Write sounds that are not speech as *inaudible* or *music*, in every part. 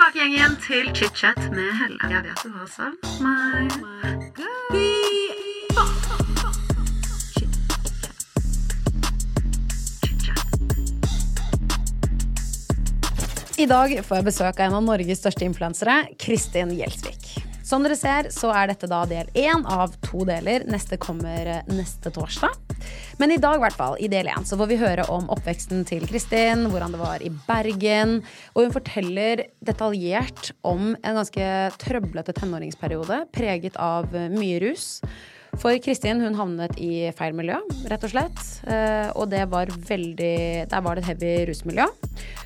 tilbake igjen til chit-chat med Helle. Jeg vet du har savnet meg. I dag får jeg besøk av en av Norges største influensere, Kristin Gjelsvik. Som dere ser, så er dette da del én av to deler. Neste kommer eh, neste torsdag. Men i dag, i hvert fall, i del én, så får vi høre om oppveksten til Kristin, hvordan det var i Bergen. Og hun forteller detaljert om en ganske trøblete tenåringsperiode preget av eh, mye rus. For Kristin hun havnet i feil miljø, rett og slett. Eh, og det var veldig Der var det et heavy rusmiljø.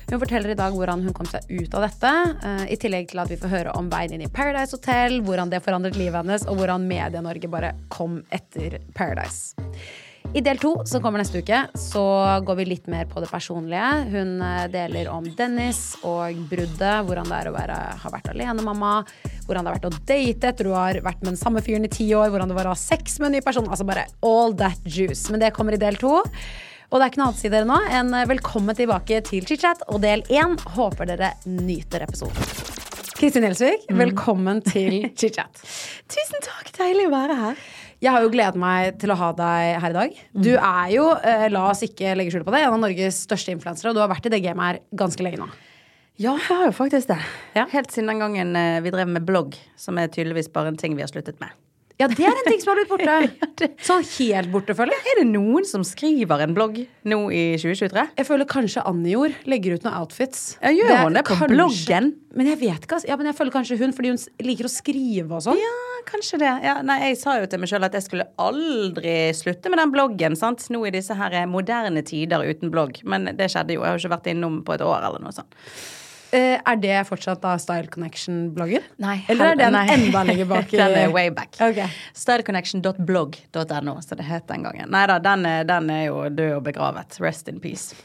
Hun forteller i dag hvordan hun kom seg ut av dette. eh, I tillegg til at vi får høre om veien inn i Paradise Hotel, hvordan det forandret livet hennes, og hvordan Medie-Norge bare kom etter Paradise. I del to, som kommer neste uke, så går vi litt mer på det personlige. Hun eh, deler om Dennis og bruddet, hvordan det er å være, ha vært alenemamma, hvordan det har vært å date etter du har vært med den samme fyren i ti år, hvordan det var å ha sex med en ny person. Altså bare all that juice. Men det kommer i del to. Og det er ikke noe annet å si dere nå enn eh, velkommen tilbake til chit-chat og del én. Håper dere nyter episoden. Kristin Gjelsvik, velkommen til *laughs* chit-chat. Tusen takk, deilig å være her. Jeg har jo gledet meg til å ha deg her i dag. Du er jo, eh, la oss ikke legge skjul på det, en av Norges største influensere, og du har vært i det gamet her ganske lenge nå. Ja, jeg har jo faktisk det. Ja. Helt siden den gangen eh, vi drev med blogg, som er tydeligvis bare en ting vi har sluttet med. Ja, det er en ting som har blitt borte. *laughs* Sånn helt borte, føler jeg. Er det noen som skriver en blogg nå i 2023? Jeg føler kanskje Anjor legger ut noen outfits. Ja, gjør det, hun det på kanskje- bloggen? Men jeg vet ikke. Ja, men jeg føler kanskje hun, fordi hun liker å skrive og sånn. Ja, kanskje det. Ja, nei, jeg sa jo til meg sjøl at jeg skulle aldri slutte med den bloggen. sant? Nå i disse her moderne tider uten blogg. Men det skjedde jo. Jeg har jo ikke vært innom på et år eller noe sånt. Eh, er det fortsatt da Style Connection-blogger? Nei, Eller er den nei. enda lenger bak? *laughs* den er way back. Okay. Styleconnection.blogg.no, så det het den gangen. Nei da, den, den er jo død og begravet. Rest in peace.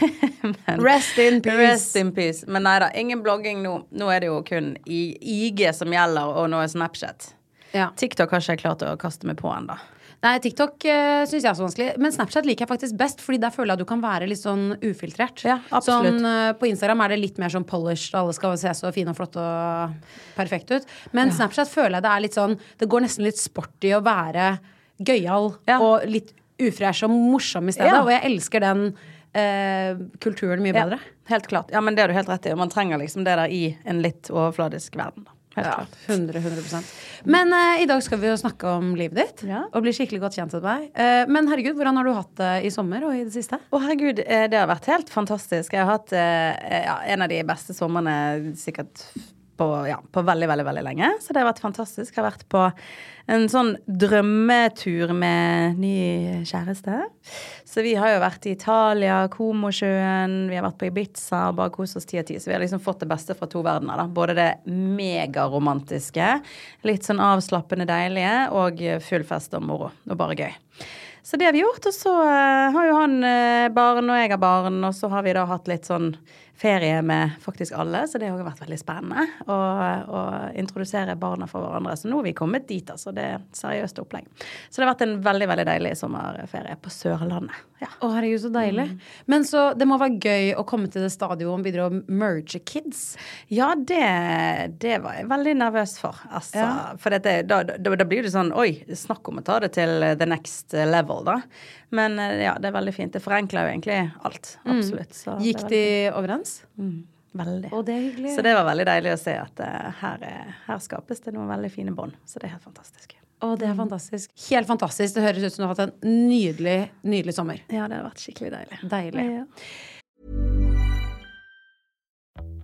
*laughs* Men- Rest in peace. Rest in peace. Men nei da, ingen blogging nå. Nå er det jo kun IG som gjelder, og nå er Snapchat. Ja. TikTok har ikke jeg klart å kaste meg på ennå. Nei, TikTok uh, syns jeg er så vanskelig. Men Snapchat liker jeg faktisk best, Fordi der føler jeg at du kan være litt sånn ufiltrert. Ja, absolutt. Sånn, uh, på Instagram er det litt mer sånn polished, alle skal se så fine og flotte og perfekte ut. Men Snapchat føler jeg det er litt sånn Det går nesten litt sport i å være gøyal Ja. og litt ufresh og morsom i stedet. Ja. Og jeg elsker den eh, kulturen mye bedre. Ja, helt klart. Ja, men det er du helt rett i. Man trenger liksom det der i en litt overfladisk verden. da. Helt Ja, klart. 100, 100% Men uh, i dag skal vi jo snakke om livet ditt Ja. og bli skikkelig godt kjent med deg. Uh, men herregud, hvordan har du hatt det i sommer og i det siste? Å herregud, eh, det har vært helt fantastisk. Jeg har hatt uh, ja, en av de beste somrene sikkert på, ja, på veldig, veldig, veldig lenge. Så det har vært fantastisk. Jeg har vært på en sånn drømmetur med ny kjæreste. Så vi har jo vært i Italia, Komosjøen, vi har vært på Ibiza, bare kost oss ti og ti. Så vi har liksom fått det beste fra to verdener. da. Både det megaromantiske, litt sånn avslappende deilige, og full fest og moro. Og bare gøy. Så det har vi gjort. Og så eh, har jo han eh, barn, og jeg har barn, og så har vi da hatt litt sånn ferie med faktisk alle, så det har også vært veldig spennende å, introdusere barna for hverandre. Så nå har vi kommet dit, altså. Det er seriøst opplegg. Så det har vært en veldig, veldig deilig sommerferie på Sørlandet. Ja. Å, herregud, så deilig. Men så det må være gøy å komme til det stadionet og begynne å merge kids. Ja, det, det var jeg veldig nervøs for. Altså, Ja. For dette, da, da, da blir det sånn Oi, snakk om å ta det til the next level, da. Men eh, ja, det er veldig fint. Det forenkler jo egentlig alt. Absolutt. Så Gikk de overens? Mm, veldig. Og det er hyggelig. Så det var veldig deilig å se at uh, her, er, her skapes det noen veldig fine bånd. Så det er helt fantastisk. Å, det er fantastisk. Helt fantastisk. Det høres ut som du har hatt en nydelig, nydelig sommer. Ja, det har vært skikkelig deilig. Deilig. Ja.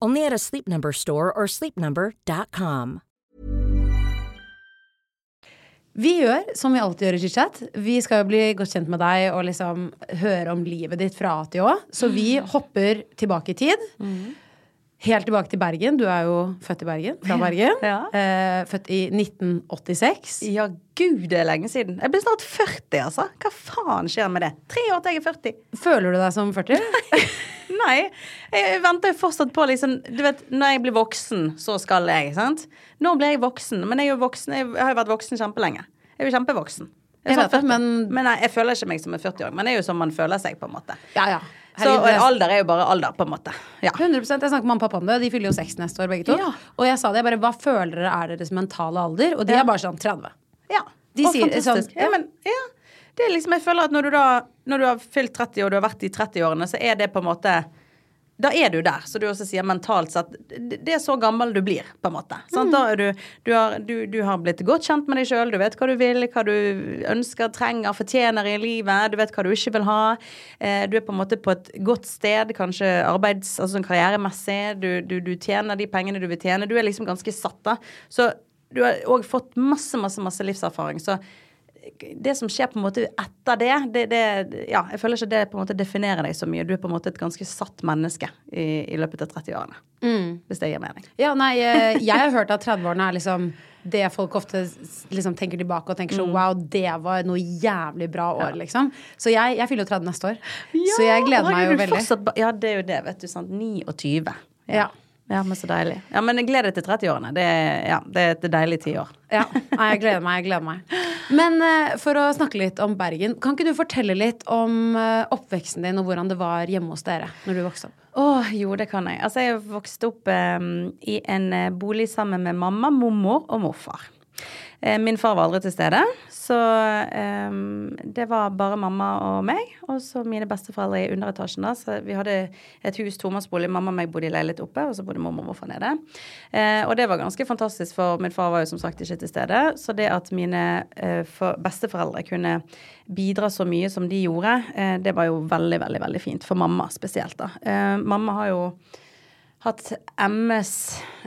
Only at a Sleep Number store or sleepnumber.com. Vi gjør som vi alltid gjør i chit-chat. Vi skal jo bli godt kjent med deg og liksom høre om livet ditt fra A til Å. Så vi hopper tilbake i tid. Helt tilbake til Bergen. Du er jo født i Bergen. Fra Bergen. Ja. Eh, født i 1986. Ja, gud, det er lenge siden. Jeg blir snart 40, altså. Hva faen skjer med det? Tre år til jeg er 40. Føler du deg som 40? *laughs* Nei, jeg venter jo fortsatt på liksom Du vet, når jeg blir voksen, så skal jeg, sant? Nå blir jeg voksen, men jeg er jo voksen Jeg har jo vært voksen kjempelenge. Jeg er jo kjempevoksen. Jeg er vet det, men- Men nei, jeg føler ikke meg som en 40-åring. Men det er jo som man føler seg, på en måte. Ja, ja. Så alder er jo bare alder, på en måte. Ja. 100% Jeg snakket med mamma og pappa om det. De fyller jo 60 neste år, begge to. Ja. Og jeg sa det, jeg bare Hva føler dere er deres mentale alder? Og de Ja. er bare sånn 30. Ja, De og sier fantastisk. sånn, ja. ja. men, ja. Det er liksom, jeg føler at når du da Når du har fylt 30 og du har vært i 30-årene, så er det på en måte Da er du der, så du også sier mentalt sett. Det er så gammel du blir, på en måte. Er du, du, har, du, du har blitt godt kjent med deg sjøl, du vet hva du vil, hva du ønsker, trenger, fortjener i livet, du vet hva du ikke vil ha. Eh, du er på en måte på et godt sted, kanskje arbeids... Altså sånn karrieremessig. Du, du, du tjener de pengene du vil tjene. Du er liksom ganske satt, da. Så du har òg fått masse, masse, masse livserfaring. Så det som skjer på en måte etter det, det, det Ja, jeg føler ikke det på en måte definerer deg så mye. Du er på en måte et ganske satt menneske i, i løpet av 30-årene. Hvis det gir mening. Ja, nei, eh, jeg har hørt at 30-årene er liksom det folk ofte liksom tenker tilbake og tenker sånn Wow, det var noe jævlig bra år, liksom. Så jeg, jeg fyller jo 30 neste år. så jeg gleder meg jo veldig. fortsatt Ja, det er jo det, vet du. Sant? 29. Ja. Ja, men så deilig. Ja, men jeg gleder deg til 30-årene. Det, ja, det er et deilig tiår. Ja, jeg gleder meg. jeg gleder meg Men eh, for å snakke litt om Bergen, kan ikke du fortelle litt om eh, oppveksten din og hvordan det var hjemme hos dere når du vokste opp? Å, jo, det kan jeg. Altså, jeg vokste opp um, i en eh, bolig sammen med mamma, mormor og morfar. Eh, min far var aldri til stede, så um, det var bare mamma og meg. Og så mine besteforeldre i underetasjen. da, så Vi hadde et hus, tomannsbolig. Mamma og meg bodde i leilighet oppe, og så bodde mormor og morfar nede. Uh, og det var ganske fantastisk, for min far var jo som sagt ikke til stede. Så det at mine uh, for, besteforeldre kunne bidra så mye som de gjorde, uh, det var jo veldig, veldig, veldig fint. For mamma spesielt, da. Mamma har jo hatt MS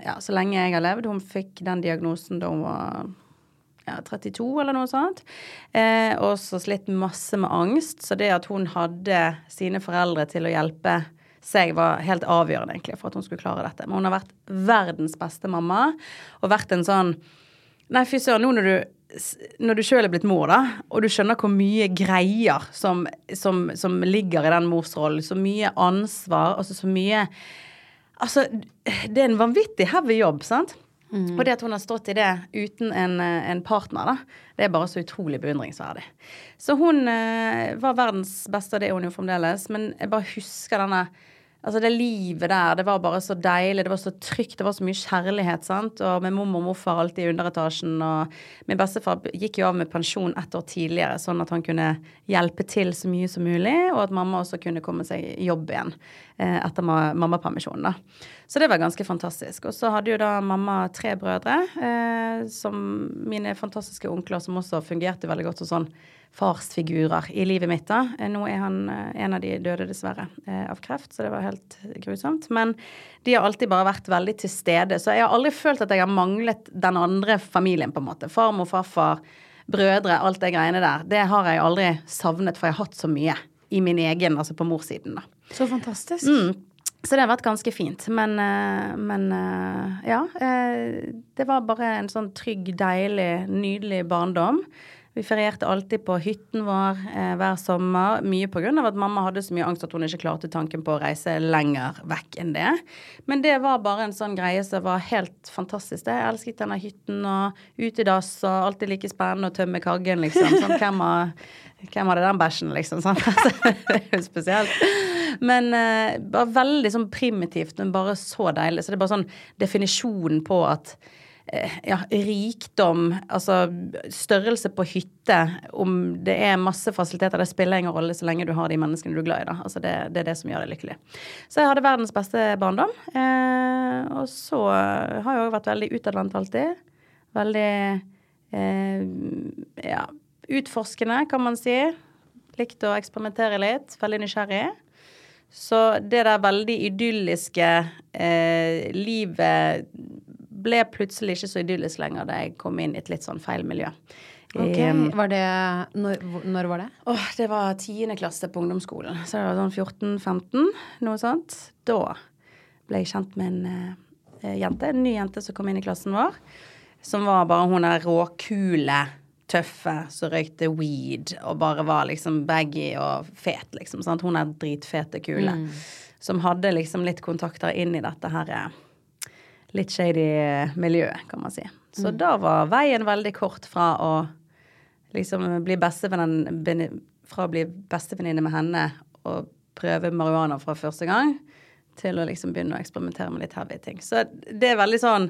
ja, så lenge jeg har levd. Hun fikk den diagnosen da hun var ja, 32 eller noe sånt. Eh, og så slitt masse med angst. Så det at hun hadde sine foreldre til å hjelpe seg, var helt avgjørende egentlig for at hun skulle klare dette. Men hun har vært verdens beste mamma, og vært en sånn Nei, fy søren, nå når du når du sjøl er blitt mor, da, og du skjønner hvor mye greier som, som, som ligger i den morsrollen, så mye ansvar, altså så mye Altså, det er en vanvittig heavy jobb, sant? Og det at hun har stått i det uten en, en partner, da, det er bare så utrolig beundringsverdig. Så hun eh, var verdens beste, og det er hun jo fremdeles, men jeg bare husker denne Altså det livet der, det var bare så deilig, det var så trygt, det var så mye kjærlighet, sant. Og med mormor og morfar alltid i underetasjen, og min bestefar gikk jo av med pensjon ett år tidligere, sånn at han kunne hjelpe til så mye som mulig, og at mamma også kunne komme seg i jobb igjen eh, etter ma mammapermisjonen, da. Så det var ganske fantastisk. Og så hadde jo da mamma tre brødre, eh, som mine fantastiske onkler, som også fungerte veldig godt og sånn farsfigurer i livet mitt. da. Eh, Nå er han eh, en av de døde, dessverre, eh, av kreft, så det var helt grusomt. Men de har alltid bare vært veldig til stede. Så jeg har aldri følt at jeg har manglet den andre familien, på en måte. Farmor, farfar, brødre, alt det greiene der. Det har jeg aldri savnet, for jeg har hatt så mye i min egen, altså på morssiden, da. Så fantastisk. Mm. Så det har vært ganske fint. Men, men ja. Det var bare en sånn trygg, deilig, nydelig barndom. Vi ferierte alltid på hytten vår eh, hver sommer. Mye pga. at mamma hadde så mye angst at hun ikke klarte tanken på å reise lenger vekk enn det. Men det var bare en sånn greie som var helt fantastisk. Jeg elsket denne hytten og utedass og alltid like spennende å tømme kaggen, liksom. Sånn, hvem, har, hvem hadde den bæsjen, liksom? Sånn. det er jo spesielt. Men eh, bare veldig sånn primitivt, men bare så deilig. Så det er bare sånn definisjonen på at ja, rikdom, altså størrelse på hytte, om det er masse fasiliteter, det spiller ingen rolle så lenge du har de menneskene du er glad i. Da. Altså det, det, er det som gjør deg lykkelig. Så jeg hadde verdens beste barndom. Eh, og så har jeg òg vært veldig utadvendt alltid. Veldig eh, ja, utforskende, kan man si. Likt å eksperimentere litt. Veldig nysgjerrig. Så det der veldig idylliske eh, livet ble plutselig ikke så idyllisk lenger da jeg kom inn i et litt sånn feil miljø. Okay. Var det, når, når, var det? Åh, det var tiende klasse på ungdomsskolen. Så det var sånn 14-15, noe sånt. Da ble jeg kjent med en uh, jente, en ny jente som kom inn i klassen vår. Som var bare hun der råkule, tøffe som røykte weed og bare var liksom baggy og fet, liksom. Sant? Hun er dritfete kule. Mm. Som hadde liksom litt kontakter inn i dette her uh, litt shady miljø, kan man si. Så mm. da var veien veldig kort fra å liksom bli bestevenninne Fra å bli bestevenninne med henne og prøve marihuana fra første gang, til å liksom begynne å eksperimentere med litt heavy ting. Så det er veldig sånn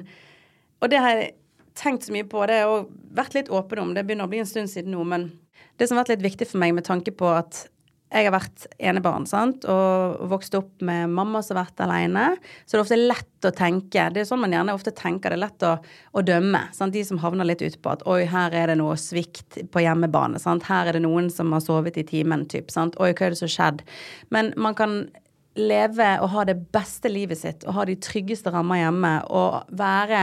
Og det har jeg tenkt så mye på, det jeg vært litt åpen om. Det begynner å bli en stund siden nå, men det som har vært litt viktig for meg med tanke på at jeg har vært enebarn sant? og vokst opp med mamma som har vært alene. Så det er ofte lett å tenke. Det er sånn man gjerne ofte tenker. Det er lett å, å dømme. Sant? De som havner litt utpå at oi, her er det noe svikt på hjemmebane. Sant? Her er det noen som har sovet i timen. Typ, sant? Oi, hva er det som har skjedd? Men man kan leve og ha det beste livet sitt og ha de tryggeste rammer hjemme og være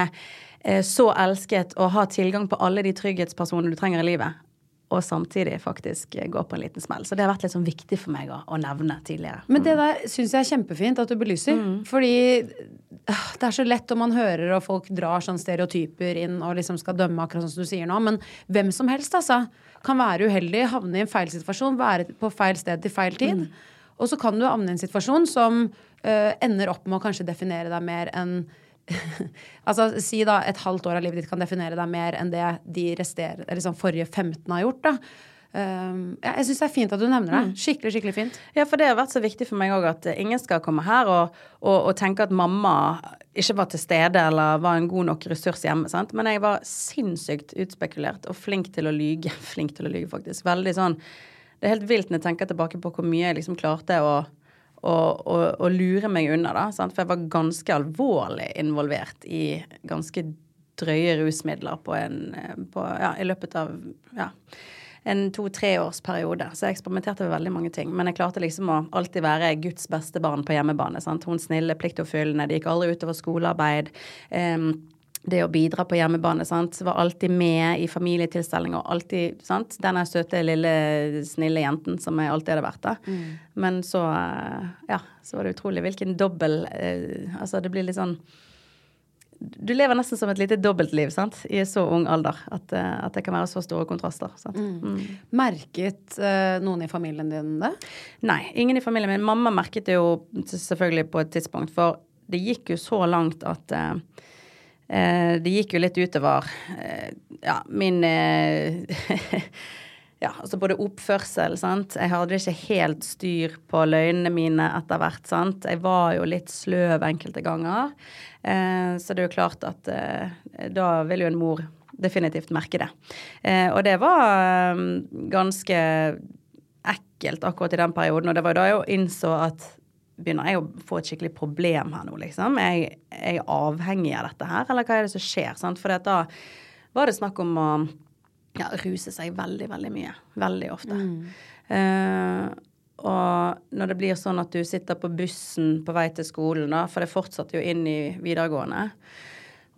eh, så elsket og ha tilgang på alle de trygghetspersonene du trenger i livet og samtidig faktisk gå på en liten smell. Så det har vært litt sånn viktig for meg å, å nevne tidligere. Men det der syns jeg er kjempefint at du belyser. Mm. Fordi det er så lett om man hører og folk drar sånn stereotyper inn og liksom skal dømme akkurat sånn som du sier nå. Men hvem som helst, altså. Kan være uheldig, havne i en feil situasjon, være på feil sted til feil tid. Mm. Og så kan du havne i en situasjon som uh, ender opp med å kanskje definere deg mer enn *laughs* altså, Si da et halvt år av livet ditt kan definere deg mer enn det de rester, liksom forrige 15 har gjort. da. Um, ja, jeg syns det er fint at du nevner det. Mm. Skikkelig, skikkelig fint. Ja, for det har vært så viktig for meg òg at ingen skal komme her og, og, og, tenke at mamma ikke var til stede eller var en god nok ressurs hjemme. Sant? Men jeg var sinnssykt utspekulert og flink til å lyge. *laughs* Flink til å lyge, faktisk. Veldig sånn Det er helt vilt når jeg tenker tilbake på hvor mye jeg liksom klarte å å, lure meg unna, da. Sant? For jeg var ganske alvorlig involvert i ganske drøye rusmidler på en, på, ja, i løpet av ja, en to-treårsperiode. Så jeg eksperimenterte med veldig mange ting. Men jeg klarte liksom å alltid være Guds beste barn på hjemmebane. Sant? Hun snille, pliktoppfyllende. Det gikk aldri utover skolearbeid. Um, det å bidra på hjemmebane. sant? Var alltid med i familietilstelninger. Alltid, sant? Denne søte, lille, snille jenten som jeg alltid hadde vært. da. Mm. Men så ja, så var det utrolig hvilken dobbel eh, Altså, det blir litt sånn du lever nesten som et lite dobbeltliv sant? i så ung alder. At, eh, at det kan være så store kontraster. Mm. Mm. Merket eh, noen i familien din det? Nei, ingen i familien min. Mamma merket det jo selvfølgelig på et tidspunkt. For det gikk jo så langt at Eh, det gikk jo litt utover eh, ja, min eh, *laughs* Ja, altså både oppførsel, sant. Jeg hadde ikke helt styr på løgnene mine etter hvert, sant. Jeg var jo litt sløv enkelte ganger. så det er jo klart at da vil jo en mor definitivt merke det. og det var ganske ekkelt akkurat i den perioden, og det var da jeg jo innså at begynner jeg å få et skikkelig problem her nå, liksom. Er jeg, er avhengig av dette her, eller hva er det som skjer? Sant? For da var det snakk om å ja, ruse seg veldig, veldig mye. Veldig ofte. Mm. Uh, og når det blir sånn at du sitter på bussen på vei til skolen, da, for det fortsatte jo inn i videregående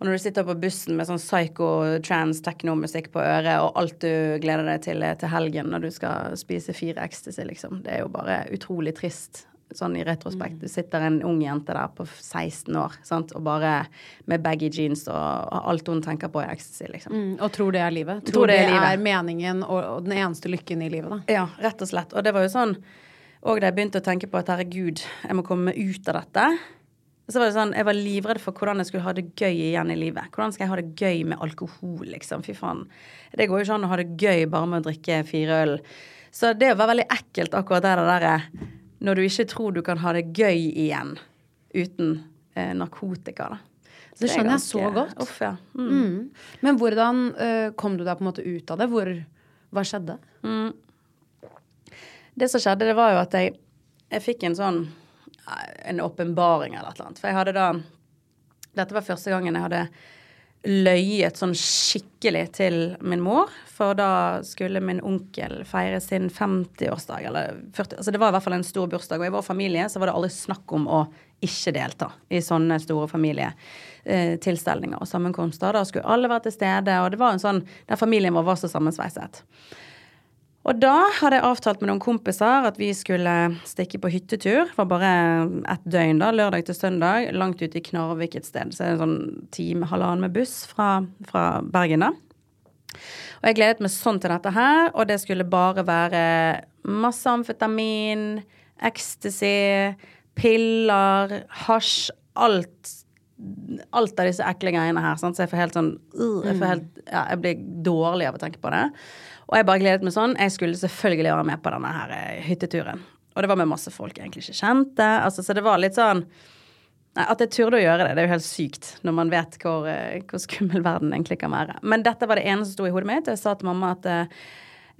og når du sitter på bussen med sånn psycho trans techno-musikk på øret, og alt du gleder deg til til helgen når du skal spise fire ecstasy, liksom. Det er jo bare utrolig trist sånn i retrospekt. Du sitter en ung jente der på 16 år sant? og bare med baggy jeans og, og alt hun tenker på er ecstasy, liksom. Mm, og tror det er livet. Tror, Tror det det er er, meningen og, og den eneste lykken i livet, da. Ja, rett og slett. Og det var jo sånn Og da jeg begynte å tenke på at herregud, jeg må komme ut av dette. Så var det sånn, Jeg var livredd for hvordan jeg skulle ha det gøy igjen i livet. Hvordan skal jeg ha det gøy med alkohol, liksom? Fy faen. Det går jo ikke an å ha det gøy bare med å drikke fire øl. Så det var veldig ekkelt, akkurat det derre Når du ikke tror du kan ha det gøy igjen uten eh, narkotika, da. Det er skjønner jeg så godt. Off, ja. Mm. Mm. Men hvordan uh, kom du deg på en måte ut av det? Hvor, hva skjedde? Det som skjedde, det var jo at jeg, jeg fikk en sånn eh, En åpenbaring eller et eller annet. For jeg hadde da Dette var første gangen jeg hadde løyet sånn skikkelig til min mor. For da skulle min onkel feire sin 50-årsdag, eller 40 Altså det var i hvert fall en stor bursdag. Og i vår familie så var det aldri snakk om å ikke delta i sånne store familietilstelninger og sammenkomster. Da skulle alle være til stede, og det var en sånn Der familien vår var så sammensveiset. Og da hadde jeg avtalt med noen kompiser at vi skulle stikke på hyttetur. Det var bare ett døgn, da, lørdag til søndag, langt ute i Knarvik et sted. Så er det en sånn time, halvannen med buss fra, fra Bergen, da. Og jeg gledet meg sånn til dette her, og det skulle bare være masse amfetamin, ecstasy, piller, hasj, alt. Alt av disse ekle greiene her. Sant? Så jeg får helt sånn uh, jeg, får helt, ja, jeg blir dårlig av å tenke på det. Og jeg bare gledet meg sånn. Jeg skulle selvfølgelig være med på denne her eh, hytteturen. Og det var med masse folk jeg egentlig ikke kjente. Altså, så det var litt sånn At jeg turde å gjøre det, det er jo helt sykt når man vet hvor, eh, hvor skummel verden egentlig kan være. Men dette var det ene som sto i hodet mitt. Jeg sa til mamma at eh,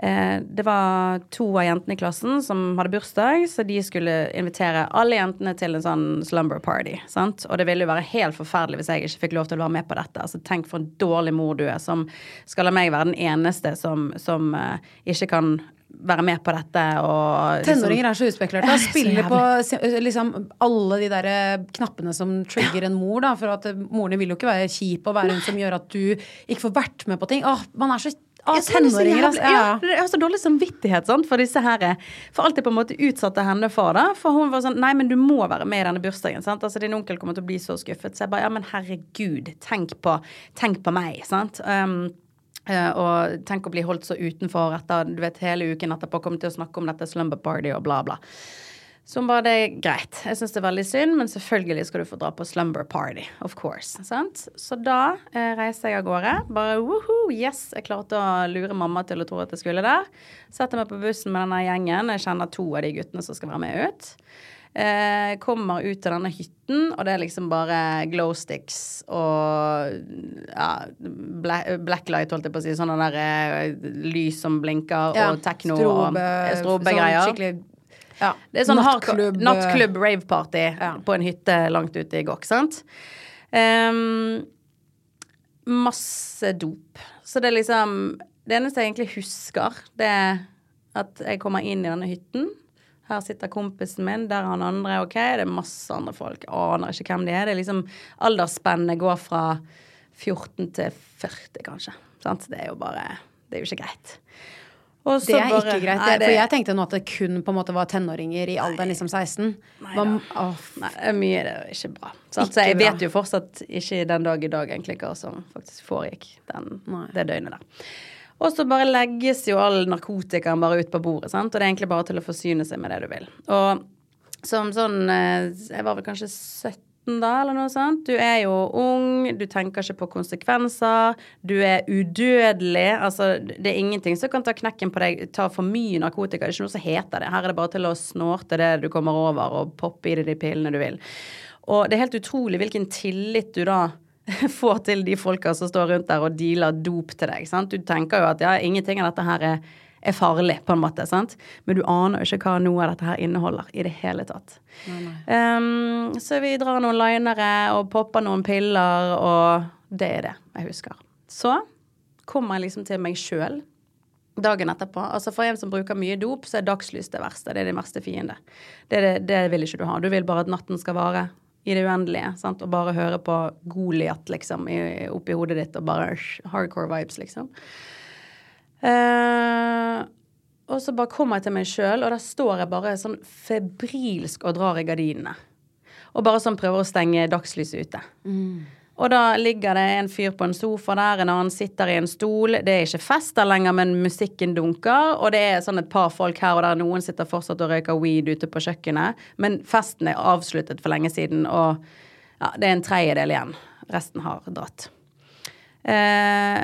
det var to av jentene i klassen som hadde bursdag, så de skulle invitere alle jentene til en sånn slumber party. Sant? Og det ville jo være helt forferdelig hvis jeg ikke fikk lov til å være med på dette. Altså, tenk for en dårlig mor du er som skal la meg være den eneste som, som eh, ikke kan være med på dette og liksom- Tenåringer er så utspekulerte. *laughs* Spiller på liksom, alle de der eh, knappene som trigger en mor. Da, for at moren Morene vil jo ikke være kjip og være hun som gjør at du ikke får vært med på ting. Åh, man er så Er så tenåringer, altså. Ja. Ja, jeg har så dårlig samvittighet sant, for disse her For alt jeg på en måte utsatte henne for. da For hun var sånn Nei, men du må være med i denne bursdagen. Sant? Altså Din onkel kommer til å bli så skuffet. Så jeg bare Ja, men herregud, tenk på, tenk på meg. Sant. Um, eh, og tenk å bli holdt så utenfor etter du vet, hele uken etterpå. Komme til å snakke om dette slumber party og bla, bla. Så hun bare det er greit. Jeg syns det er veldig synd, men selvfølgelig skal du få dra på slumber party. Of course. Sant? Så da eh, reiser jeg av gårde. Bare woho, yes! Jeg klarte å lure mamma til å tro at jeg skulle der. Setter meg på bussen med denne gjengen. Jeg kjenner to av de guttene som skal være med ut. Eh, kommer ut til denne hytten, og det er liksom bare glow sticks og ja, black, blacklight, holdt jeg på å si. Sånne der eh, lys som blinker, Ja, og tekno strobe- og strobegreier. sånn skikkelig- ja, Det er sånn nattklubb, nattklubb, nattklubb rave-party Ja. på en hytte langt ute i Gokk, sant? Um, masse dop. Så det er liksom Det eneste jeg egentlig husker, det er at jeg kommer inn i denne hytten. Her sitter kompisen min, der er han andre. Ok, det er masse andre folk. Aner ikke hvem de er. Det er liksom Aldersspennet går fra 14 til 40, kanskje. Sant? Det er jo bare Det er jo ikke greit. Det er bare- ikke greit. Nei, Det, for jeg tenkte nå at det kun på en måte var tenåringer i alderen liksom 16. Nei Man, åh, Nei, det er mye det ikke bra. Så Ikke så jeg bra. vet jo fortsatt ikke den dag i dag egentlig hva som faktisk foregikk den, det døgnet der. Og så bare legges jo all narkotikaen bare ut på bordet, sant? og det er egentlig bare til å forsyne seg med det du vil. Og som sånn eh, Jeg var vel kanskje 17 da, eller noe sånt. Du er jo ung, du tenker ikke på konsekvenser, du er udødelig. Altså, det er ingenting som kan ta knekken på deg. Ta for mye narkotika. Det er ikke noe som heter det. Her er det bare til å snorte det du kommer over, og poppe i deg de pillene du vil. Og det er helt utrolig hvilken tillit du da *laughs* får til de folka som står rundt der og dealer dop til deg. Sant? Du tenker jo at ja, ingenting av dette her er, er farlig, på en måte. Sant? Men du aner jo ikke hva noe av dette her inneholder i det hele tatt. Um, så vi drar noen linere og popper noen piller, og det er det jeg husker. Så kommer jeg liksom til meg sjøl dagen etterpå. Altså For en som bruker mye dop, så er dagslys det verste. Det er din verste fiende. Det, det, det vil ikke du ha. Du vil bare at natten skal vare i det uendelige. Sant? Og bare høre på Goliat, liksom, oppi hodet ditt, og bare hardcore vibes, liksom. Eh, og så bare kommer jeg til meg sjøl, og der står jeg bare sånn febrilsk og drar i gardinene. Og bare sånn prøver å stenge dagslyset ute. Og da ligger det en fyr på en sofa der, en annen sitter i en stol. Det er ikke fest der lenger, men musikken dunker. Og det er sånn et par folk her og der. Noen sitter fortsatt og røyker weed ute på kjøkkenet. Men festen er avsluttet for lenge siden, og ja, det er en tredjedel igjen. Resten har dratt. Eh,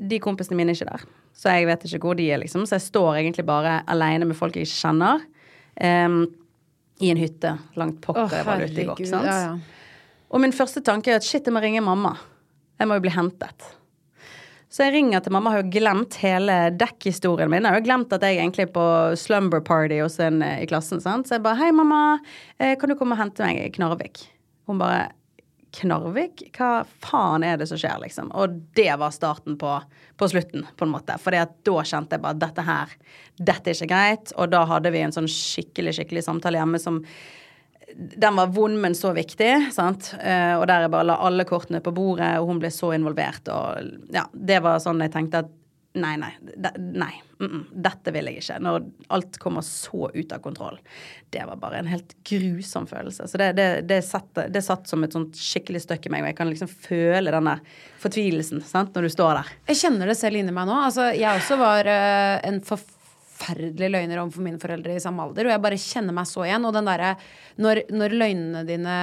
de kompisene mine er ikke der, så jeg vet ikke hvor de er, liksom. Så jeg står egentlig bare alene med folk jeg ikke kjenner. um, I en hytte langt pokker jeg var ute i går. sant? Ja, ja. Og min første tanke er at shit, jeg må ringe mamma. Jeg må jo bli hentet. Så jeg ringer til mamma, har jo glemt hele dekkhistorien min. Jeg har jo glemt at jeg egentlig er på slumber party hos en eh, i klassen. sant? Så jeg bare 'Hei, mamma. Eh, kan du komme og hente meg i Knarvik?' Hun bare 'Knarvik? Hva faen er det som skjer?' liksom. Og det var starten på, på slutten, på en måte. For da kjente jeg bare dette her, dette er ikke greit. Og da hadde vi en sånn skikkelig, skikkelig samtale hjemme som den var vond, men så viktig. sant? Eh, og der jeg bare la alle kortene på bordet, og hun ble så involvert. Og ja, det var sånn jeg tenkte at nei, nei. De, nei. Mm -mm, dette vil jeg ikke. Når alt kommer så ut av kontroll. Det var bare en helt grusom følelse. Så det, det, det, satt, det satt som et sånt skikkelig støkk i meg, og jeg kan liksom føle den der fortvilelsen sant? når du står der. Jeg kjenner det selv inni meg nå. Altså, jeg også var uh, en forferdelig løgner overfor mine foreldre i samme alder, og jeg bare kjenner meg så igjen. Og den derre når, når løgnene dine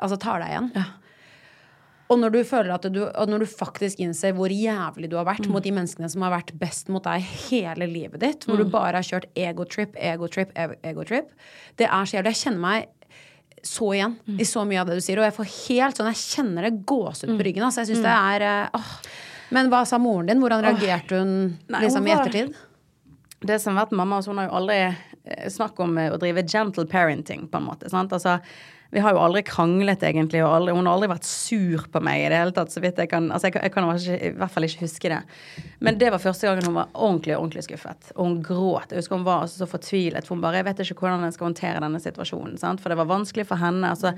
altså tar deg igjen. Og når du føler at du, når du faktisk innser hvor jævlig du har vært mot de menneskene som har vært best mot deg hele livet ditt, hvor du bare har kjørt egotrip, egotrip, ego- egotrip Det er så jævlig. Jeg kjenner meg så igjen i så mye av det du sier, og jeg får helt sånn Jeg kjenner det gåsehud på ryggen. Altså, jeg synes det er eh, åh. Men hva sa moren din? Hvordan reagerte hun liksom, i ettertid? det som har vært mamma, altså hun har jo aldri snakk om eh, å drive gentle parenting, på en måte. sant? Altså, vi har jo aldri kranglet, egentlig, og aldri, hun har aldri vært sur på meg i det hele tatt. så vidt Jeg kan, altså jeg, jeg kan i hvert fall ikke huske det. Men det var første gangen hun var ordentlig ordentlig skuffet. Og hun gråt. Jeg husker hun var altså så fortvilet. For hun bare Jeg vet ikke hvordan jeg skal håndtere denne situasjonen. sant? For det var vanskelig for henne. altså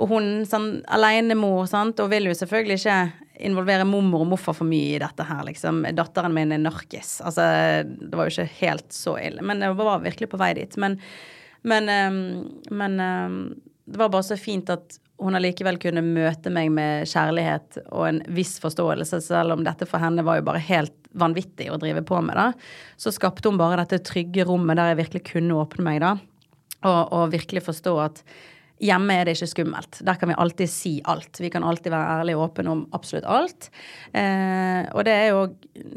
og hun sånn alenemor, sant, og vil jo selvfølgelig ikke involvere mormor og morfar for mye i dette her, liksom. Datteren min er narkis. Altså, det var jo ikke helt så ille. Men jeg var virkelig på vei dit. Men, men, ehm, men ehm, det var bare så fint at hun allikevel kunne møte meg med kjærlighet og en viss forståelse, selv om dette for henne var jo bare helt vanvittig å drive på med, da. Så skapte hun bare dette trygge rommet der jeg virkelig kunne åpne meg, da. Og, og virkelig forstå at Hjemme er det ikke skummelt. Der kan vi alltid si alt. Vi kan alltid være ærlige og åpne om absolutt alt. Eh, og det er jo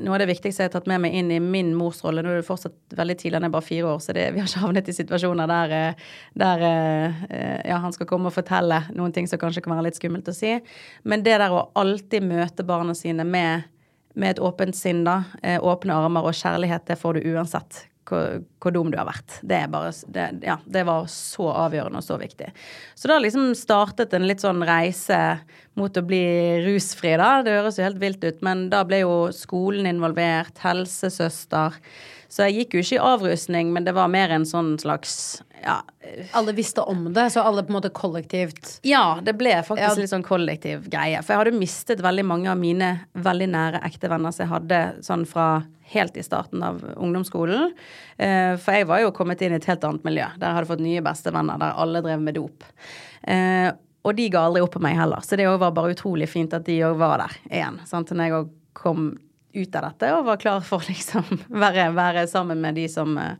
noe av det viktigste jeg har tatt med meg inn i min morsrolle. Nå er det fortsatt veldig tidlig, han er bare fire år, så det, vi har ikke havnet i situasjoner der, eh, der eh, ja, han skal komme og fortelle noen ting som kanskje kan være litt skummelt å si. Men det der å alltid møte barna sine med, med et åpent sinn, da, eh, åpne armer og kjærlighet, det får du uansett hvor, hvor dum du har vært. Det, bare, det, ja, det var så avgjørende og så viktig. Så da liksom startet en litt sånn reise mot å bli rusfri, da. Det høres jo helt vilt ut, men da ble jo skolen involvert, helsesøster. Så jeg gikk jo ikke i avrusning, men det var mer en sånn slags ja, Alle visste om det, så alle på en måte kollektivt ja, det ble faktisk Ja. litt sånn kollektiv greie. For jeg hadde mistet veldig mange av mine veldig nære ekte venner som jeg hadde sånn fra helt i starten av ungdomsskolen. Eh, for jeg var jo kommet inn i et helt annet miljø, der jeg hadde fått nye bestevenner, der alle drev med dop. Eh, og de ga aldri opp på meg heller, så det var bare utrolig fint at de òg var der igjen. Sant? Når jeg òg kom ut av dette og var klar for *laughs* liksom være, være sammen med de som eh,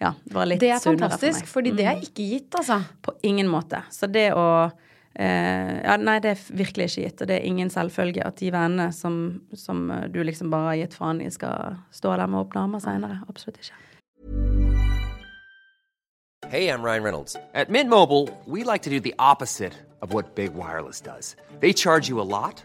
ja, var litt Det er fantastisk, for fordi det er ikke gitt, altså. På ingen måte. Så det å eh, Ja, nei, det er virkelig ikke gitt. Og det er ingen selvfølge at de vennene som, som eh, du liksom bare har gitt faen i, skal stå der med åpne armer seinere. Absolutt ikke. Hey, I'm Ryan Reynolds. At Mint Mobile, we like to do the opposite of what Big Wireless does. They charge you a lot,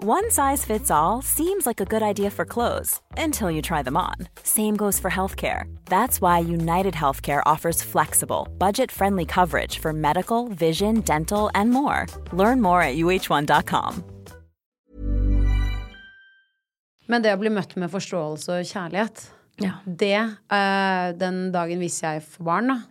One size fits all seems like a good idea for clothes until you try them on. Same goes for healthcare. That's why United Healthcare offers flexible, budget friendly coverage for medical, vision, dental, and more. Learn more at uh1.com. Men det å bli møtt med forståelse og kjærlighet, Ja. det uh, Den dagen hvis jeg får barn, da.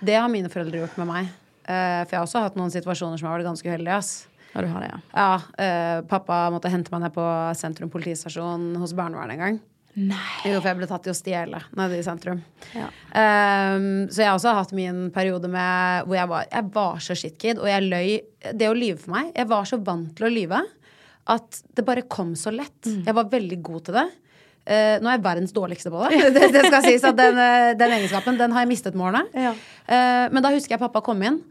Det har mine foreldre gjort med meg. Uh, for jeg har også hatt noen situasjoner som har vært ganske uheldige. ass. Ja, du har det, ja. Ja, eh, pappa måtte hente meg ned på sentrum politistasjon hos barnevernet en gang. Nei. Jo, for jeg ble tatt i å stjele nede i sentrum. Ja. Um, så jeg har også hatt min periode med hvor jeg var, jeg var så shitkid, og jeg løy. Det å lyve for meg Jeg var så vant til å lyve at det bare kom så lett. Jeg var veldig god til det. Uh, nå er jeg verdens dårligste på det. *laughs* det, det skal sies at den, eh, den egenskapen den har jeg mistet med årene. Ja. Uh, men da husker jeg pappa kom inn.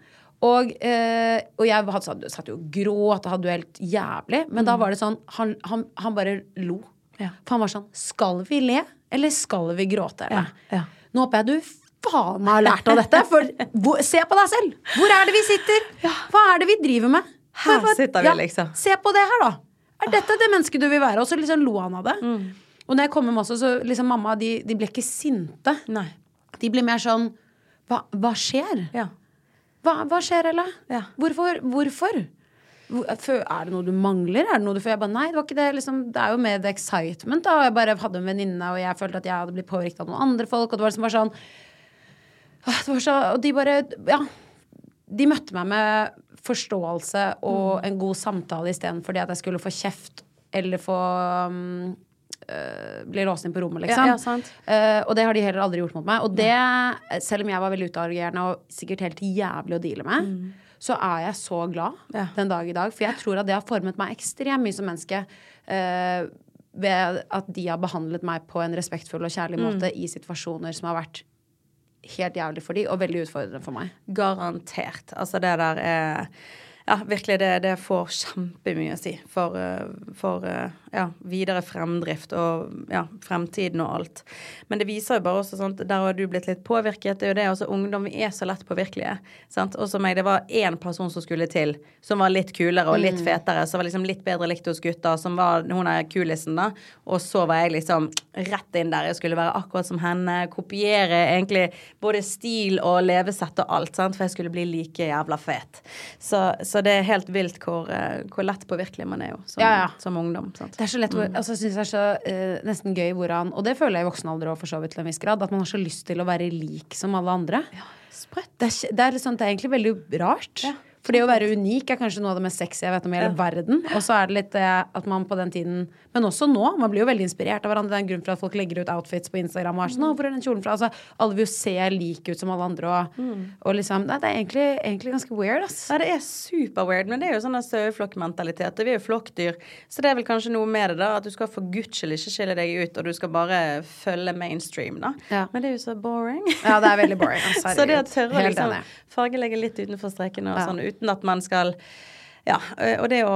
Og, eh, og jeg hadde, satt- jo og gråt og hadde det helt jævlig. Men da var det sånn Han, han, han bare lo. Ja. For han var sånn Skal vi le, eller skal vi gråte? Ja, ja. Nå håper jeg du faen meg har lært av dette. For hvor, se på deg selv! Hvor er det vi sitter? Hva er det vi driver med? Her for, for, sitter vi, liksom. Se på det her, da. Er dette det mennesket du vil være? Og så liksom lo han av det. Mm. Og når jeg kom hjem også, så liksom mamma de, de ble ikke sinte. Nei. De ble mer sånn Hva, hva skjer? Ja. Hva, hva skjer, Ella? Ja. Hvorfor? Hvorfor? Er det noe du mangler? Er det noe du får? Jeg bare, nei, det var ikke det. Liksom, det er jo mer excitement. da Jeg bare hadde en venninne, og jeg følte at jeg hadde blitt påvirket av noen andre folk. Og det var liksom bare sånn det var så, Og de bare Ja. De møtte meg med forståelse og en god samtale istedenfor det at jeg skulle få kjeft eller få um, øh, bli låst inn på rommet, liksom. Ja, ja, sant. Eh, og det har de heller aldri gjort mot meg. Og det, selv om jeg var veldig utagerende og sikkert helt jævlig å deale med, så er jeg så glad Ja. den dag i dag. For jeg tror at det har formet meg ekstremt mye som menneske. Uh, ved at de har behandlet meg på en respektfull og kjærlig måte i situasjoner som har vært helt jævlig for de, og veldig utfordrende for meg. Garantert. Altså, det der er Ja, virkelig, det, det får kjempemye å si for, eh, for eh, ja, videre fremdrift og ja, fremtiden og alt. Men det viser jo bare også sånt, Der har du blitt litt påvirket. Det er jo det også ungdom vi er så lett påvirkelige. Sant? Også meg, det var én person som skulle til, som var litt kulere og litt fetere, som var liksom litt bedre likt hos gutter, som var hun er kulisen, da. Og så var jeg liksom rett inn der. Jeg skulle være akkurat som henne. Kopiere egentlig både stil og levesett og alt, sant? for jeg skulle bli like jævla fet. Så, så det er helt vilt hvor, eh, hvor lett påvirkelig man er jo som, Ja, ja. som ungdom. Sant? Det er så lett, mm. altså, jeg synes det er så uh, nesten gøy hvordan Og det føler jeg i voksen alder òg, for så vidt til en viss grad. At man har så lyst til å være lik som alle andre. Det, er, det, er sånn, det er egentlig veldig rart. For det å være unik er kanskje noe av det mest sexy jeg vet om i hele verden. Og så er det litt det at man på den tiden Men også nå. Man blir jo veldig inspirert av hverandre. Det er en grunn for at folk legger ut outfits på Instagram og er sånn 'Å, hvor er den kjolen fra?' Altså, alle vil jo se like ut som alle andre og, og liksom Nei, det er egentlig, egentlig ganske weird, ass. Ja, det er super weird, men det er jo sånn saueflokkmentalitet. Vi er jo flokkdyr, så det er vel kanskje noe med det, da. At du skal for guds skyld ikke skille deg ut, og du skal bare følge mainstream, da. Ja. Men det er jo så boring. Ja, det er veldig boring. Altså, *laughs* så det å tørre å liksom fargelegge litt utenfor strekene og Ja. sånn, uten at man skal ja, og det å,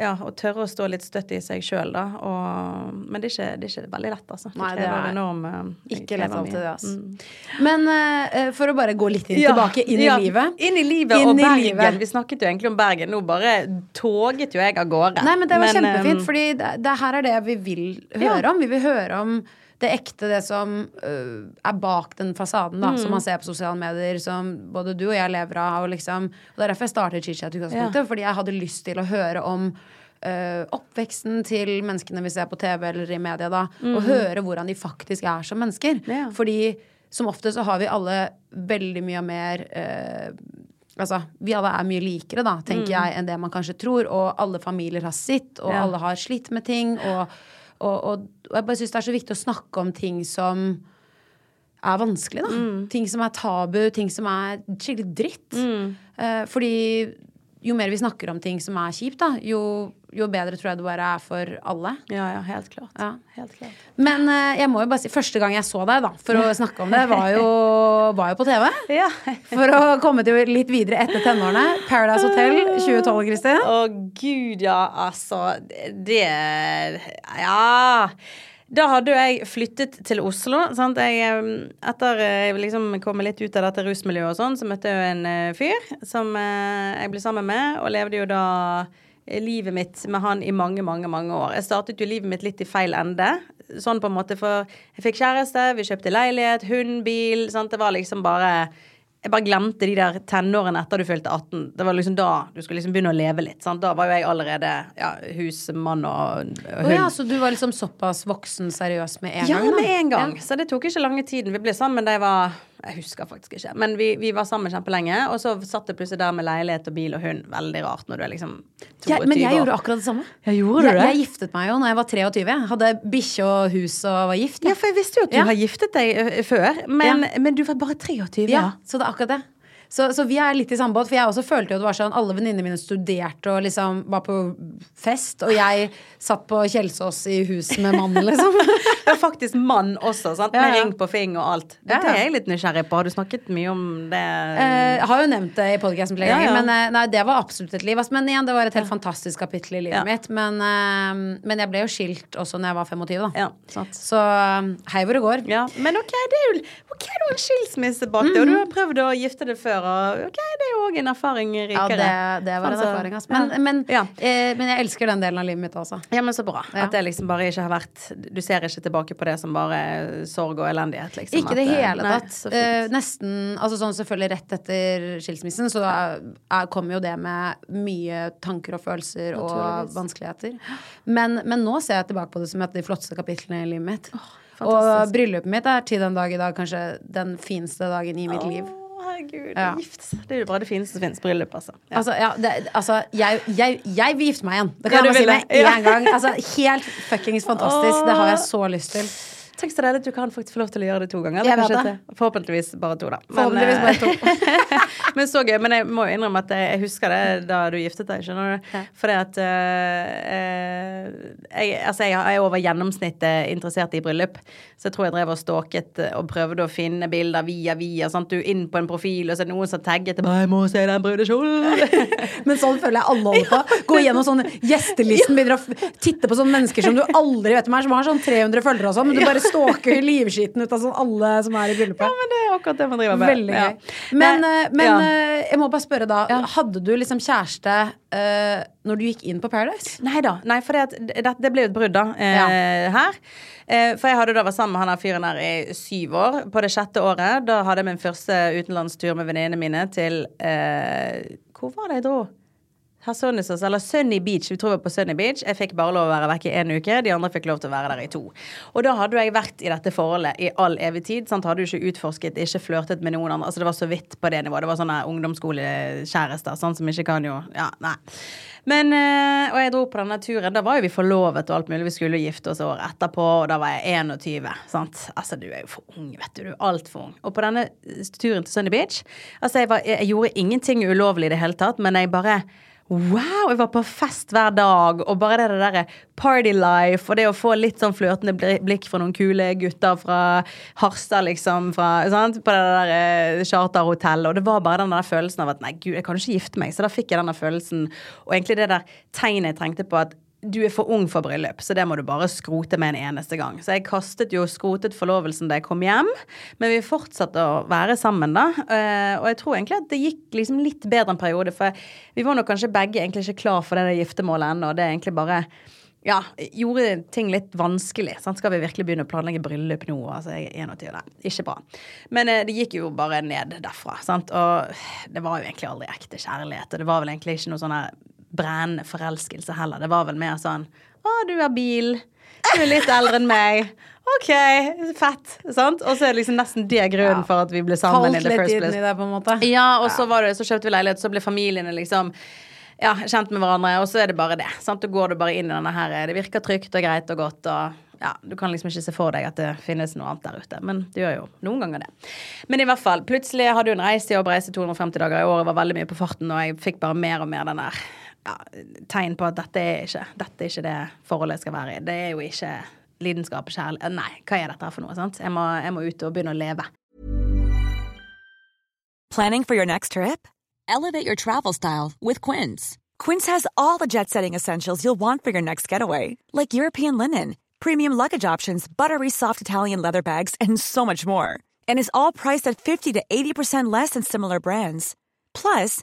ja, å tørre å stå litt støtt i seg sjøl, da. Og, men det er, ikke, det er ikke veldig lett, altså. Det Nei, det er enorm, eh, Ikke lett alltid, det, Altså. Mm. Men uh, for å bare gå litt inn, Ja, tilbake inn ja, i livet. Inn i livet Inn og i Bergen. livet. Vi snakket jo egentlig om Bergen. Nå bare toget jo jeg av gårde. Nei, men det var kjempefint, eh, fordi det, det her er det vi vil høre om. Vi vil høre om det ekte, det som øh, er bak den fasaden, da, Mm. som man ser på sosiale medier, som både du og jeg lever av. Og, liksom, og det er derfor jeg startet Chichat utgangspunktet, i fordi jeg hadde lyst til å høre om øh, oppveksten til menneskene vi ser på TV eller i media, da, og høre hvordan de faktisk er som mennesker. Mm. Ja. Fordi som ofte så har vi alle veldig mye mer øh, Altså, vi alle er mye likere, da, tenker jeg, enn det man kanskje tror. Og alle familier har sitt, og Ja. alle har slitt med ting. Og, og, og, og jeg bare syns det er så viktig å snakke om ting som er vanskelig, da. Ting som er tabu, ting som er skikkelig dritt. Eh, fordi jo mer vi snakker om ting som er kjipt, da, jo, jo bedre tror jeg det bare er for alle. Ja, ja, helt klart. Ja. Helt klart. Men uh, jeg må jo bare si, første gang jeg så deg, da, for å snakke om det, var jo, *laughs* var jo på TV. Ja. For å komme til litt videre etter tenårene. Paradise Hotel 2012, Kristin. Å gud, ja, altså. Det Ja. Da hadde jo jeg flyttet til Oslo. Sant? Jeg, eh, etter jeg liksom kom litt ut av dette rusmiljøet og sånn, så møtte jeg jo en eh, fyr som eh, jeg ble sammen med, og levde jo da eh, livet mitt med han i mange, mange, mange år. Jeg startet jo livet mitt litt i feil ende. Sånn på en måte, for jeg fikk kjæreste, vi kjøpte leilighet, hund, bil. Sant? Det var liksom bare jeg bare glemte de der tenårene etter du fylte 18. Det var liksom da du skulle liksom begynne å leve litt. Sant? Da var jo jeg allerede ja, husmann og, og hund. Oh ja, så du var liksom såpass voksen seriøs med en Ja, gang? Ja, med en gang. Så det tok ikke lange tiden. Vi ble sammen da jeg var Jeg husker faktisk ikke. Men vi, vi var sammen kjempelenge. Og så satt jeg plutselig der med leilighet og bil og hund. Veldig rart når du er liksom 22 Jeg, men jeg år. gjorde akkurat det samme. Jeg, gjorde jeg, det? jeg giftet meg jo når jeg var 23. Jeg hadde bikkje og hus og var gift. Ja, for jeg visste jo at du Ja. har giftet deg før. Men, men du var bare 23, Ja, ja. så det er akkurat det. Så, så vi er litt i samme båt, for jeg også følte jo det var sånn alle venninnene mine studerte og liksom var på fest, og jeg satt på Kjelsås i hus med mannen, liksom. *laughs* Ja, faktisk mann også, sant? Med ja. ring på fing og alt. Det, Ja, ja. det er jeg litt nysgjerrig på. Har du snakket mye om det? Eh, har jo nevnt det i podcasten flere ganger, ja. men eh, nei, det var absolutt et liv. Men igjen, det var et helt fantastisk kapittel i livet Ja. mitt. Men, eh, men jeg ble jo skilt også når jeg var 25, da. Ja, sant. Så eh, hei hvor det går. Ja, men ok, det er jo okay, en skilsmisse bak deg, og du har prøvd å gifte deg før, og ok, det er jo òg en erfaring Ja, rikere. det, det var en Altså, erfaring, altså. Men, ja. men, Ja. eh, men jeg elsker den delen av livet mitt også. Ja, men så bra. Ja. At det liksom bare ikke har vært Du ser ikke tilbake på det som bare sorg og elendighet, liksom. Ikke i det hele tatt. Eh, nesten Altså sånn selvfølgelig rett etter skilsmissen, så er, er, kommer jo det med mye tanker og følelser og vanskeligheter. Men, men nå ser jeg tilbake på det som et av de flotteste kapitlene i livet mitt. og fantastisk. bryllupet mitt er til den dag i dag kanskje den fineste dagen i mitt liv. Herregud. Ja. Gift. Det er jo bare det fineste som finnes. Bryllup, altså. Ja. Altså, ja, det, altså jeg, jeg, jeg vil gifte meg igjen. Det kan jeg bare si med en gang. Altså, helt fuckings fantastisk. Det har jeg så lyst til. Tenk så deilig at du kan faktisk få lov til å gjøre det to ganger. Kanskje. Forhåpentligvis bare to, da. Forhåpentligvis eh, bare to. *laughs* Men så gøy. Men jeg må jo innrømme at jeg, husker det da du giftet deg, skjønner du. Ja. Fordi at eh, eh, jeg, altså jeg er over gjennomsnittet interessert i bryllup. Så jeg tror jeg drev og stalket eh, og prøvde å finne bilder via via. Sant? Du er inn på en profil, og så er det noen som tagget bare 'Jeg må se den brudekjolen'. *laughs* Men sånn føler jeg alle holder på. Gå gjennom sånn gjestelisten, begynner å titte på sånne mennesker som du aldri vet om er, som har sånn 300 følgere og sånn, men du bare stalker *laughs* livskiten ut av sånn alle som er i ja, men det er akkurat det man driver med. Veldig Ja. gøy. Men, Nei, eh, men ja. eh, jeg må bare spørre da, hadde du liksom kjæreste uh, når du gikk inn på Paradise? Nei da. Nei, for det, det, det ble jo et brudd da, eh, her. Uh, for jeg hadde da vært sammen med han der fyren her i syv år. På det sjette året, da hadde jeg min første utenlandstur med venninnene mine til Hvor var det jeg dro? Hersonissos, eller Sunny Beach. Vi tror vi var på Sunny Beach. Jeg fikk bare lov å være vekk i en uke. De andre fikk lov til å være der i to. Og da hadde jeg vært i dette forholdet i all evig tid. Sant? Hadde jo ikke utforsket, ikke flørtet med noen andre. Altså Det var så vidt på det nivået. Det var sånne ungdomsskolekjærester sånn som ikke kan jo Ja, nei. Men, eh, Og jeg dro på denne turen. Da var jo vi forlovet og alt mulig. Vi skulle gifte oss året etterpå, og da var jeg 21. Sant? Altså, du er jo for ung, vet du. Du er altfor ung. Og på denne turen til Sunny Beach Altså, jeg, var, jeg gjorde ingenting ulovlig i det hele tatt, men jeg bare Wow! Jeg var på fest hver dag, og bare det derre party life, og det å få litt sånn flørtende blikk fra noen kule gutter fra Harstad, liksom, fra, på det der eh, charterhotellet, og det var bare den der følelsen av at nei, gud, jeg kan jo ikke gifte meg, så da fikk jeg den der følelsen, og egentlig det der tegnet jeg trengte på at du er for ung for bryllup, så det må du bare skrote med en eneste gang. Så jeg kastet jo skrotet forlovelsen da jeg kom hjem, men vi fortsatte å være sammen da. Eh, og jeg tror egentlig at det gikk liksom litt bedre en periode, for vi var nok kanskje begge egentlig ikke klar for det der giftermålet ennå, og det er egentlig bare ja, gjorde ting litt vanskelig. Sant? Skal vi virkelig begynne å planlegge bryllup nå? Altså, jeg er 21, nei, ikke bra. Men eh, det gikk jo bare ned derfra. Sant? Og det var jo egentlig aldri ekte kjærlighet. Og det var vel egentlig ikke noe sånn her brennende forelskelse heller. Det var vel mer sånn Å, du har bil. Du er litt eldre enn meg. OK, fett. Sant? Og så er det liksom nesten det grunnen for at vi ble sammen Falt litt inn i det, på en måte. Ja, og så var det, så kjøpte vi leilighet, så ble familiene liksom ja, kjent med hverandre, og så er det bare det. Sant? Da går du bare inn i denne her Det virker trygt og greit og godt, og ja, du kan liksom ikke se for deg at det finnes noe annet der ute. Men det gjør jo noen ganger det. Men i hvert fall, plutselig hadde hadde reist en jobb, reise 250 dager i året, var veldig mye på farten, og jeg fikk bare mer og mer den der ja, tegn på at dette er ikke Dette er ikke det forholdet jeg skal være i. Det er jo ikke lidenskap og kjærlighet. Nei, hva er dette for noe? sant? Jeg må, jeg må ut og begynne å leve. Planning for your next trip? Elevate your travel style with Quince. Quince has all the jet setting essentials you'll want for your next getaway, like European linen, premium luggage options, buttery soft Italian leather bags, and so much more. And is all priced at 50 to 80% less than similar brands. Plus,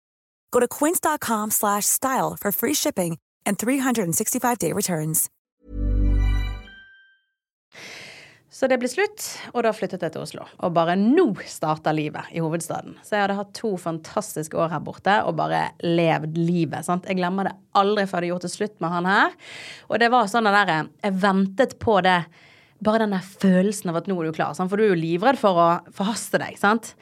Go to quince.com slash style for free shipping and 365-day returns. Så det ble slutt, og da flyttet jeg til Oslo. Og bare nå starter livet i hovedstaden. Så jeg hadde hatt to fantastiske år her borte og bare levd livet. sant? Jeg glemmer det aldri før jeg hadde gjort det slutt med han her. Og det var sånn det derre Jeg ventet på det. Bare den der følelsen av at nå er du klar. Sant? For du er jo livredd for å forhaste deg. sant?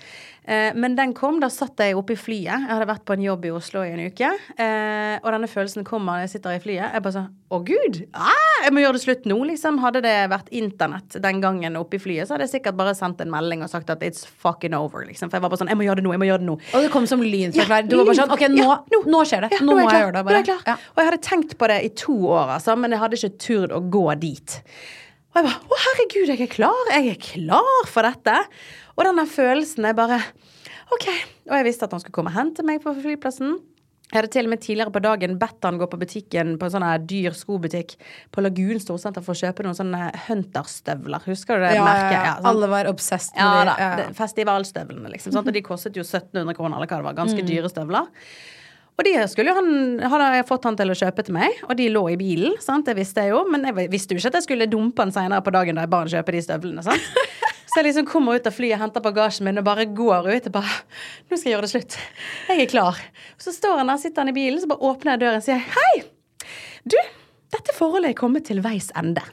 Eh, men den kom. Da satt jeg oppe i flyet. Jeg hadde vært på en jobb i Oslo i en uke. Eh, og denne følelsen kommer når jeg sitter i flyet. Jeg bare sånn Å, gud! Ah, jeg må gjøre det slutt nå, liksom. Hadde det vært internett den gangen oppe i flyet, så hadde jeg sikkert bare sendt en melding og sagt at it's fucking over, liksom. For jeg var bare sånn Jeg må gjøre det nå. Jeg må gjøre det nå. Og det kom som lyn fra klar. Du var bare sånn OK, nå, Ja, nå skjer det. Ja, nå nå må jeg jeg gjøre det. Nå er jeg klar. Ja. Og jeg hadde tenkt på det i to år, altså, men jeg hadde ikke turt å gå dit. Og jeg bare Å, herregud, jeg er klar. Jeg er klar for dette. Og denne følelsen er bare OK. Og jeg visste at han skulle komme og hente meg på flyplassen. Jeg hadde til og med tidligere på dagen bedt han gå på butikken på en sånn dyr skobutikk på Lagun storsenter for å kjøpe noen sånne Hunter-støvler. Husker du det Ja, merket? ja, sånn- Alle var obsessed med ja, de. Ja. Festivalstøvlene, liksom. Sant? Og de kostet jo 1700 kroner, eller hva det var. Ganske Mm. dyre støvler. Og de skulle jo han, hadde jeg fått han til å kjøpe til meg, og de lå i bilen. Sant? Det visste jeg jo, men jeg visste jo ikke at jeg skulle dumpe han senere på dagen da jeg ba han kjøpe de støvlene. Sant? *laughs* Så jeg liksom kommer ut av flyet, henter bagasjen min og bare går ut. Og bare Nå skal jeg gjøre det slutt. Jeg er klar. Så står han der, sitter han i bilen, så bare åpner jeg døren og sier hei. Du, dette forholdet er kommet til veis ende.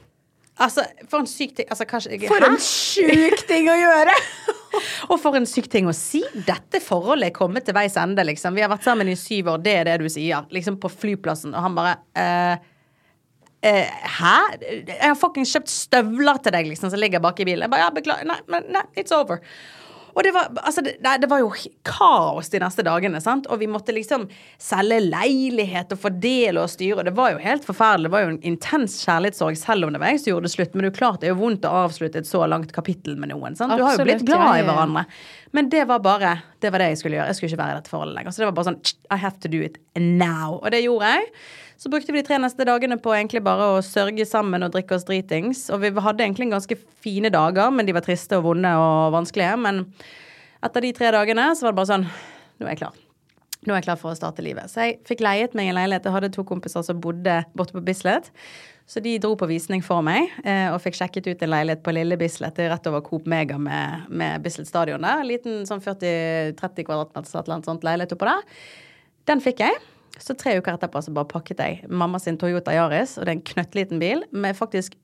Altså, for en syk ting altså, kanskje, For en sjuk ting å gjøre! *laughs* *laughs* Og for en syk ting å si. Dette forholdet er kommet til veis ende, liksom. Vi har vært sammen i syv år, det er det du sier. Liksom på flyplassen. Og han bare eh, eh, Hæ? Jeg har fuckings kjøpt støvler til deg, liksom, som ligger bak i bilen. Jeg bare, ja, beklager. Nei, nei, it's over. Og det var, altså, det, det var jo kaos de neste dagene, sant. Og vi måtte liksom selge leilighet og fordele og styre. Og det var jo helt forferdelig. Det var jo en intens kjærlighetssorg, selv om det var jeg som gjorde det slutt. Men det er jo klart det er jo vondt å avslutte et så langt kapittel med noen. sant? Du har jo blitt glad i hverandre. Men det var bare Det var det jeg skulle gjøre. Jeg skulle ikke være i dette forholdet lenger. Så det var bare sånn I have to do it now. Og det gjorde jeg. Så brukte vi de tre neste dagene på egentlig bare å sørge sammen og drikke oss dritings. Og vi hadde egentlig ganske fine dager, men de var triste og vonde og vanskelige. Men etter de tre dagene så var det bare sånn Nå er jeg klar. nå er jeg klar for å starte livet. Så jeg fikk leiet meg en leilighet. Jeg hadde to kompiser som bodde borte på Bislett. Så de dro på visning for meg eh, og fikk sjekket ut en leilighet på Lille Bislett. Rett over Coop Mega med, med Bislett stadion der. En liten sånn 40-30 kvadratmeter eller annet sånt leilighet oppå der. Den fikk jeg. Så tre uker etterpå så bare pakket jeg mamma sin Toyota Yaris, og det er en knøttliten bil med faktisk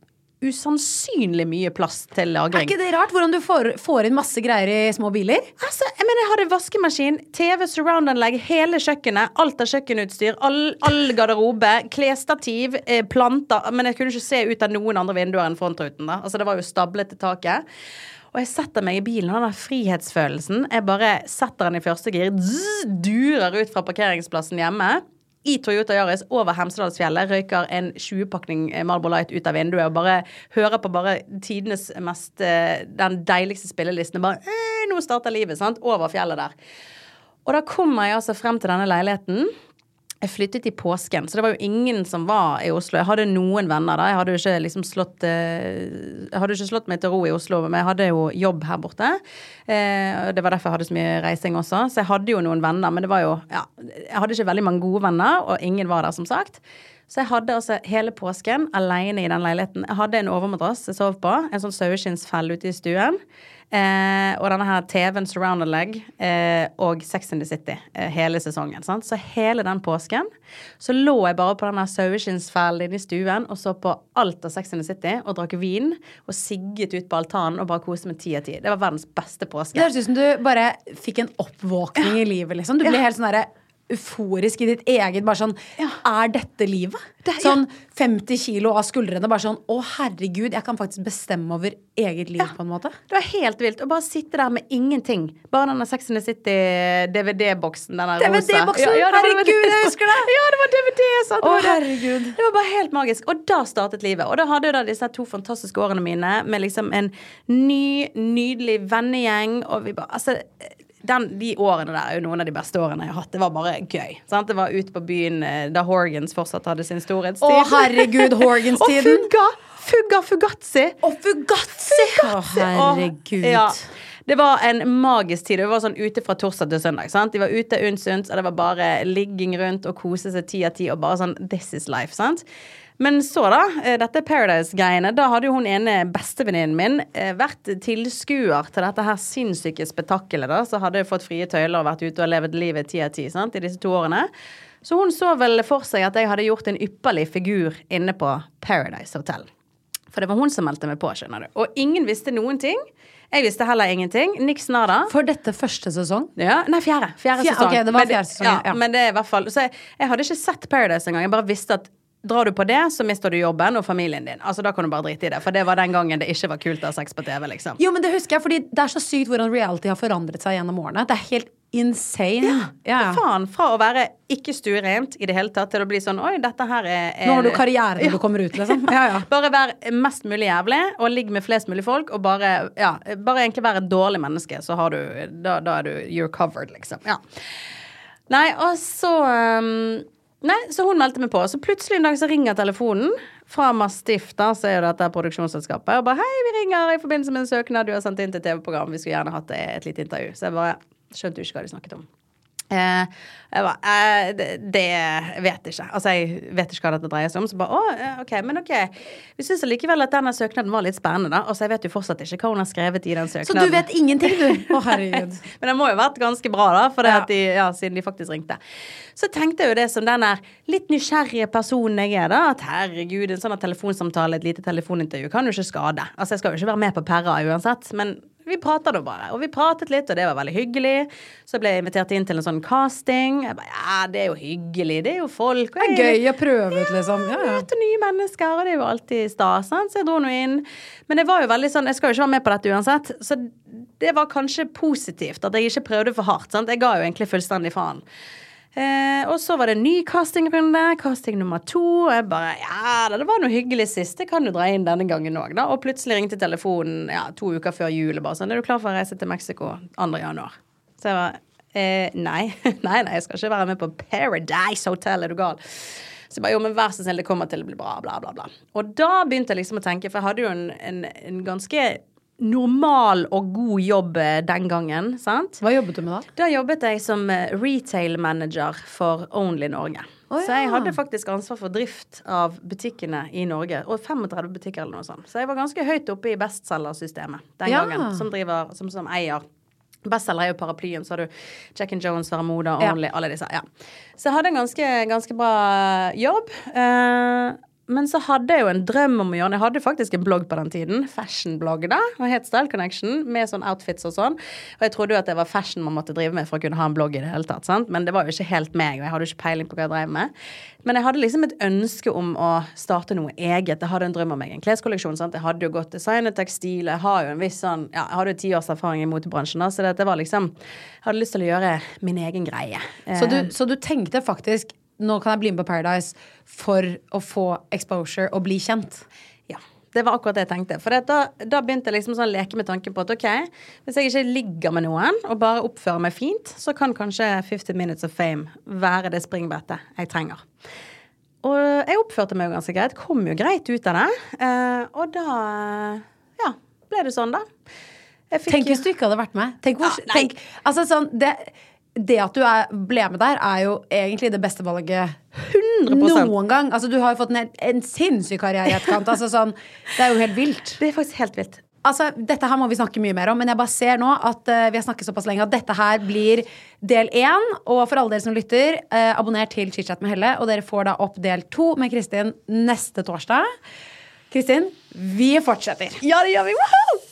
usannsynlig mye plass til lagring. Er ikke det rart hvordan du får, får inn masse greier i små biler? Altså, jeg mener, jeg hadde vaskemaskin, TV, surround-anlegg, hele kjøkkenet, alt av kjøkkenutstyr, all, all garderobe, klesstativ, eh, planter. Men jeg kunne ikke se ut av noen andre vinduer enn frontruten. da. Altså, Det var jo stablet til taket. Og jeg setter meg i bilen, og den frihetsfølelsen Jeg bare setter den i første gir, zzz, durer ut fra parkeringsplassen hjemme. I Toyota Yaris over Hemsedalsfjellet røyker en 20-pakning Marlboro Light ut av vinduet og bare hører på bare tidenes mest eh, Den deiligste spillelisten. Bare eh, Nå starter livet, sant? Over fjellet der. Og da kommer jeg altså frem til denne leiligheten. Jeg flyttet i påsken, så det var jo ingen som var i Oslo. Jeg hadde noen venner da. Jeg hadde jo ikke liksom slått eh, Jeg hadde ikke slått meg til ro i Oslo, men jeg hadde jo jobb her borte. Eh, det var derfor jeg hadde så mye reising også. Så jeg hadde jo noen venner, men det var jo Ja, jeg hadde ikke veldig mange gode venner, og ingen var der, som sagt. Så jeg hadde altså hele påsken alene i den leiligheten. Jeg hadde en overmadrass jeg sov på, en sånn saueskinnsfelle ute i stuen. Eh, og denne her TV-en Surround Leg eh, og Sex in the City eh, hele sesongen. Sant? Så hele den påsken så lå jeg bare på denne saueskinnsfellen inne i stuen og så på alt av Sex in the City og drakk vin og sigget ut på altanen og bare koste meg ti av ti. Det var verdens beste påske. Det høres ut som du bare fikk en oppvåkning i livet, liksom. Du ble helt sånn derre euforisk i ditt eget Bare sånn Er dette livet? Sånn 50 kilo av skuldrene. Bare sånn Å, herregud, jeg kan faktisk bestemme over eget liv, på en måte. Det var helt vilt. Å bare sitte der med ingenting. Bare denne Sex and the City-DVD-boksen. Den der rosa. DVD-boksen? Ja, Herregud, jeg husker det! Ja, det var DVD! Sant? Det Å, herregud. Det var bare helt magisk. Og da startet livet. Og da hadde jeg da disse to fantastiske årene mine med liksom en ny, nydelig vennegjeng, og vi bare Altså den, de årene der er jo noen av de beste årene jeg har hatt. Det var bare gøy. Sant? Det var ute på byen eh, da Horgans fortsatt hadde sin storhetstid. Å, herregud, Horgans-tiden. *laughs* Og Fugga! Fugga Fugazzi. Og Fugazzi! Å, herregud. Ja. Det var en magisk tid. Vi var sånn ute fra torsdag til søndag. Sant? De var ute unnsunt, og det var bare ligging rundt og kose seg ti av ti og bare sånn This is life. sant? Men så, da. eh, Dette Paradise-greiene. Da hadde jo hun ene bestevenninnen min eh, vært tilskuer til dette her sinnssyke spetakkelet, da. Så hadde hun fått frie tøyler og vært ute og levd livet ti av ti sant, i disse to årene. Så hun så vel for seg at jeg hadde gjort en ypperlig figur inne på Paradise Hotel. For det var hun som meldte meg på, skjønner du. Og ingen visste noen ting. Jeg visste heller ingenting. Niks nada. For dette første sesong? Ja, nei, fjerde. Fjerde fjerde sesong. ok, det var fjerde sesong, ja, ja. Men det er i hvert fall Så jeg, jeg hadde ikke sett Paradise engang. Jeg bare visste at drar du på det, så mister du jobben og familien din. Altså Da kan du bare drite i det. For det var den gangen det ikke var kult å ha sex på TV, liksom. Jo, men det husker jeg, fordi det er så sykt hvordan reality har forandret seg gjennom årene. Det er helt insane. Ja, ja. Faen. Fra å være ikke stuerent i det hele tatt til å bli sånn Oi, dette her er, er Nå har du karriere når du kommer ut, liksom. Ja, ja. *laughs* Bare vær mest mulig jævlig og ligg med flest mulig folk. Og bare, ja, bare egentlig være et dårlig menneske, så har du Da, da er du You're covered, liksom. Ja. Nei, og så um, Nei, så hun meldte meg på. Så plutselig en dag så ringer telefonen fra Mastiff, da, så er jo dette produksjonsselskapet, og bare 'Hei, vi ringer i forbindelse med en søknad du har sendt inn til TV-program. Vi skulle gjerne hatt et lite intervju.' Så jeg bare skjønte jo ikke hva de snakket om. Eh, jeg bare eh, det, det vet jeg ikke. Altså, jeg vet ikke hva dette dreier seg om. Så bare å, OK, men OK. Vi syns allikevel at denne søknaden var litt spennende, da. Altså, jeg vet jo fortsatt ikke hva hun har skrevet i den søknaden. Så du vet ingenting, du? *laughs* Å, herregud. Men det må jo ha vært ganske bra, da, for det Ja. de, ja, siden de faktisk ringte. Så tenkte jeg jo det som den der litt nysgjerrige personen jeg er, da. At herregud, en sånn telefonsamtale, et lite telefonintervju, kan jo ikke skade. Altså, jeg skal jo ikke være med på Perra uansett, men vi prata nå bare. Og vi pratet litt, og det var veldig hyggelig. Så ble jeg invitert inn til en sånn casting. Jeg bare, ja, det er jo hyggelig, det er jo folk. og Det er gøy å prøve ut, liksom. Ja, ja. møte nye mennesker, og det er jo alltid stas. Så jeg dro nå inn. Men det var jo veldig sånn, jeg skal jo ikke være med på dette uansett. Så det var kanskje positivt at jeg ikke prøvde for hardt. sant? Jeg ga jo egentlig fullstendig faen. Eh, og så var det en ny castingrunde, casting nummer to. Og jeg bare Ja, det var noe hyggelig sist. Det kan du dra inn denne gangen òg, da. Og plutselig ringte telefonen ja, to uker før jul og bare sånn Er du klar for å reise til Mexico 2. januar? Så jeg var eh, nei. *laughs* nei, nei, jeg skal ikke være med på Paradise Hotel, er du gal? Så jeg bare, jo, men vær så snill, det kommer til å bli bra, bla, bla, bla. Og da begynte jeg liksom å tenke, for jeg hadde jo en, en, en ganske normal og god jobb eh, den gangen. sant? Hva jobbet du med da? Da jobbet jeg som eh, retail manager for Only Norge. Å, Så jeg hadde faktisk ansvar for drift av butikkene i Norge. Og 35 butikker eller noe sånt. Så jeg var ganske høyt oppe i bestselgersystemet den Ja. gangen. Som, driver, som, som eier. Bestselger er jo paraplyen, så har du Jack and Jones, Vera Moda, Only, alle disse. Ja. Så jeg hadde en ganske, ganske bra jobb. Eh, men så hadde jeg jo en drøm om å gjøre det. Jeg hadde faktisk en blogg på den tiden. Fashionblogg, da. Og het Style Connection, med sånn outfits og sånn. Og jeg trodde jo at det var fashion man måtte drive med for å kunne ha en blogg i det hele tatt. sant? Men det var jo ikke helt meg, og jeg hadde jo ikke peiling på hva jeg drev med. Men jeg hadde liksom et ønske om å starte noe eget. Jeg hadde en drøm om egen kleskolleksjon. sant? Jeg hadde jo gått design og tekstil. Jeg har jo en viss sånn Ja, jeg hadde jo ti års erfaring i motebransjen, da, så det var liksom Jeg hadde lyst til å gjøre min egen greie. Så du, Eh, så du tenkte faktisk nå kan jeg bli med på Paradise for å få exposure og bli kjent? Ja. Det var akkurat det jeg tenkte. For da, da begynte jeg liksom sånn å leke med tanken på at ok, hvis jeg ikke ligger med noen og bare oppfører meg fint, så kan kanskje 50 Minutes of Fame være det springbrettet jeg trenger. Og jeg oppførte meg jo ganske greit. Kom jo greit ut av det. Eh, og da ja, ble det sånn, da. Tenk hvis du ikke hadde vært med. Tenk hvor, Ja, tenk, altså sånn, det, det at du er, ble med der, er jo egentlig det beste valget 100%. noen gang. Altså, du har jo fått en, en sinnssyk karriere i etterkant. Altså, sånn, det er jo helt vilt. Det er faktisk helt vilt. Altså, dette her må vi snakke mye mer om, men jeg bare ser nå at uh, vi har snakket såpass lenge at dette her blir del én. Og for alle dere som lytter, uh, abonner til ChitChat med Helle, og dere får da opp del to med Kristin neste torsdag. Kristin, vi fortsetter. Ja, det gjør vi! Woohoo!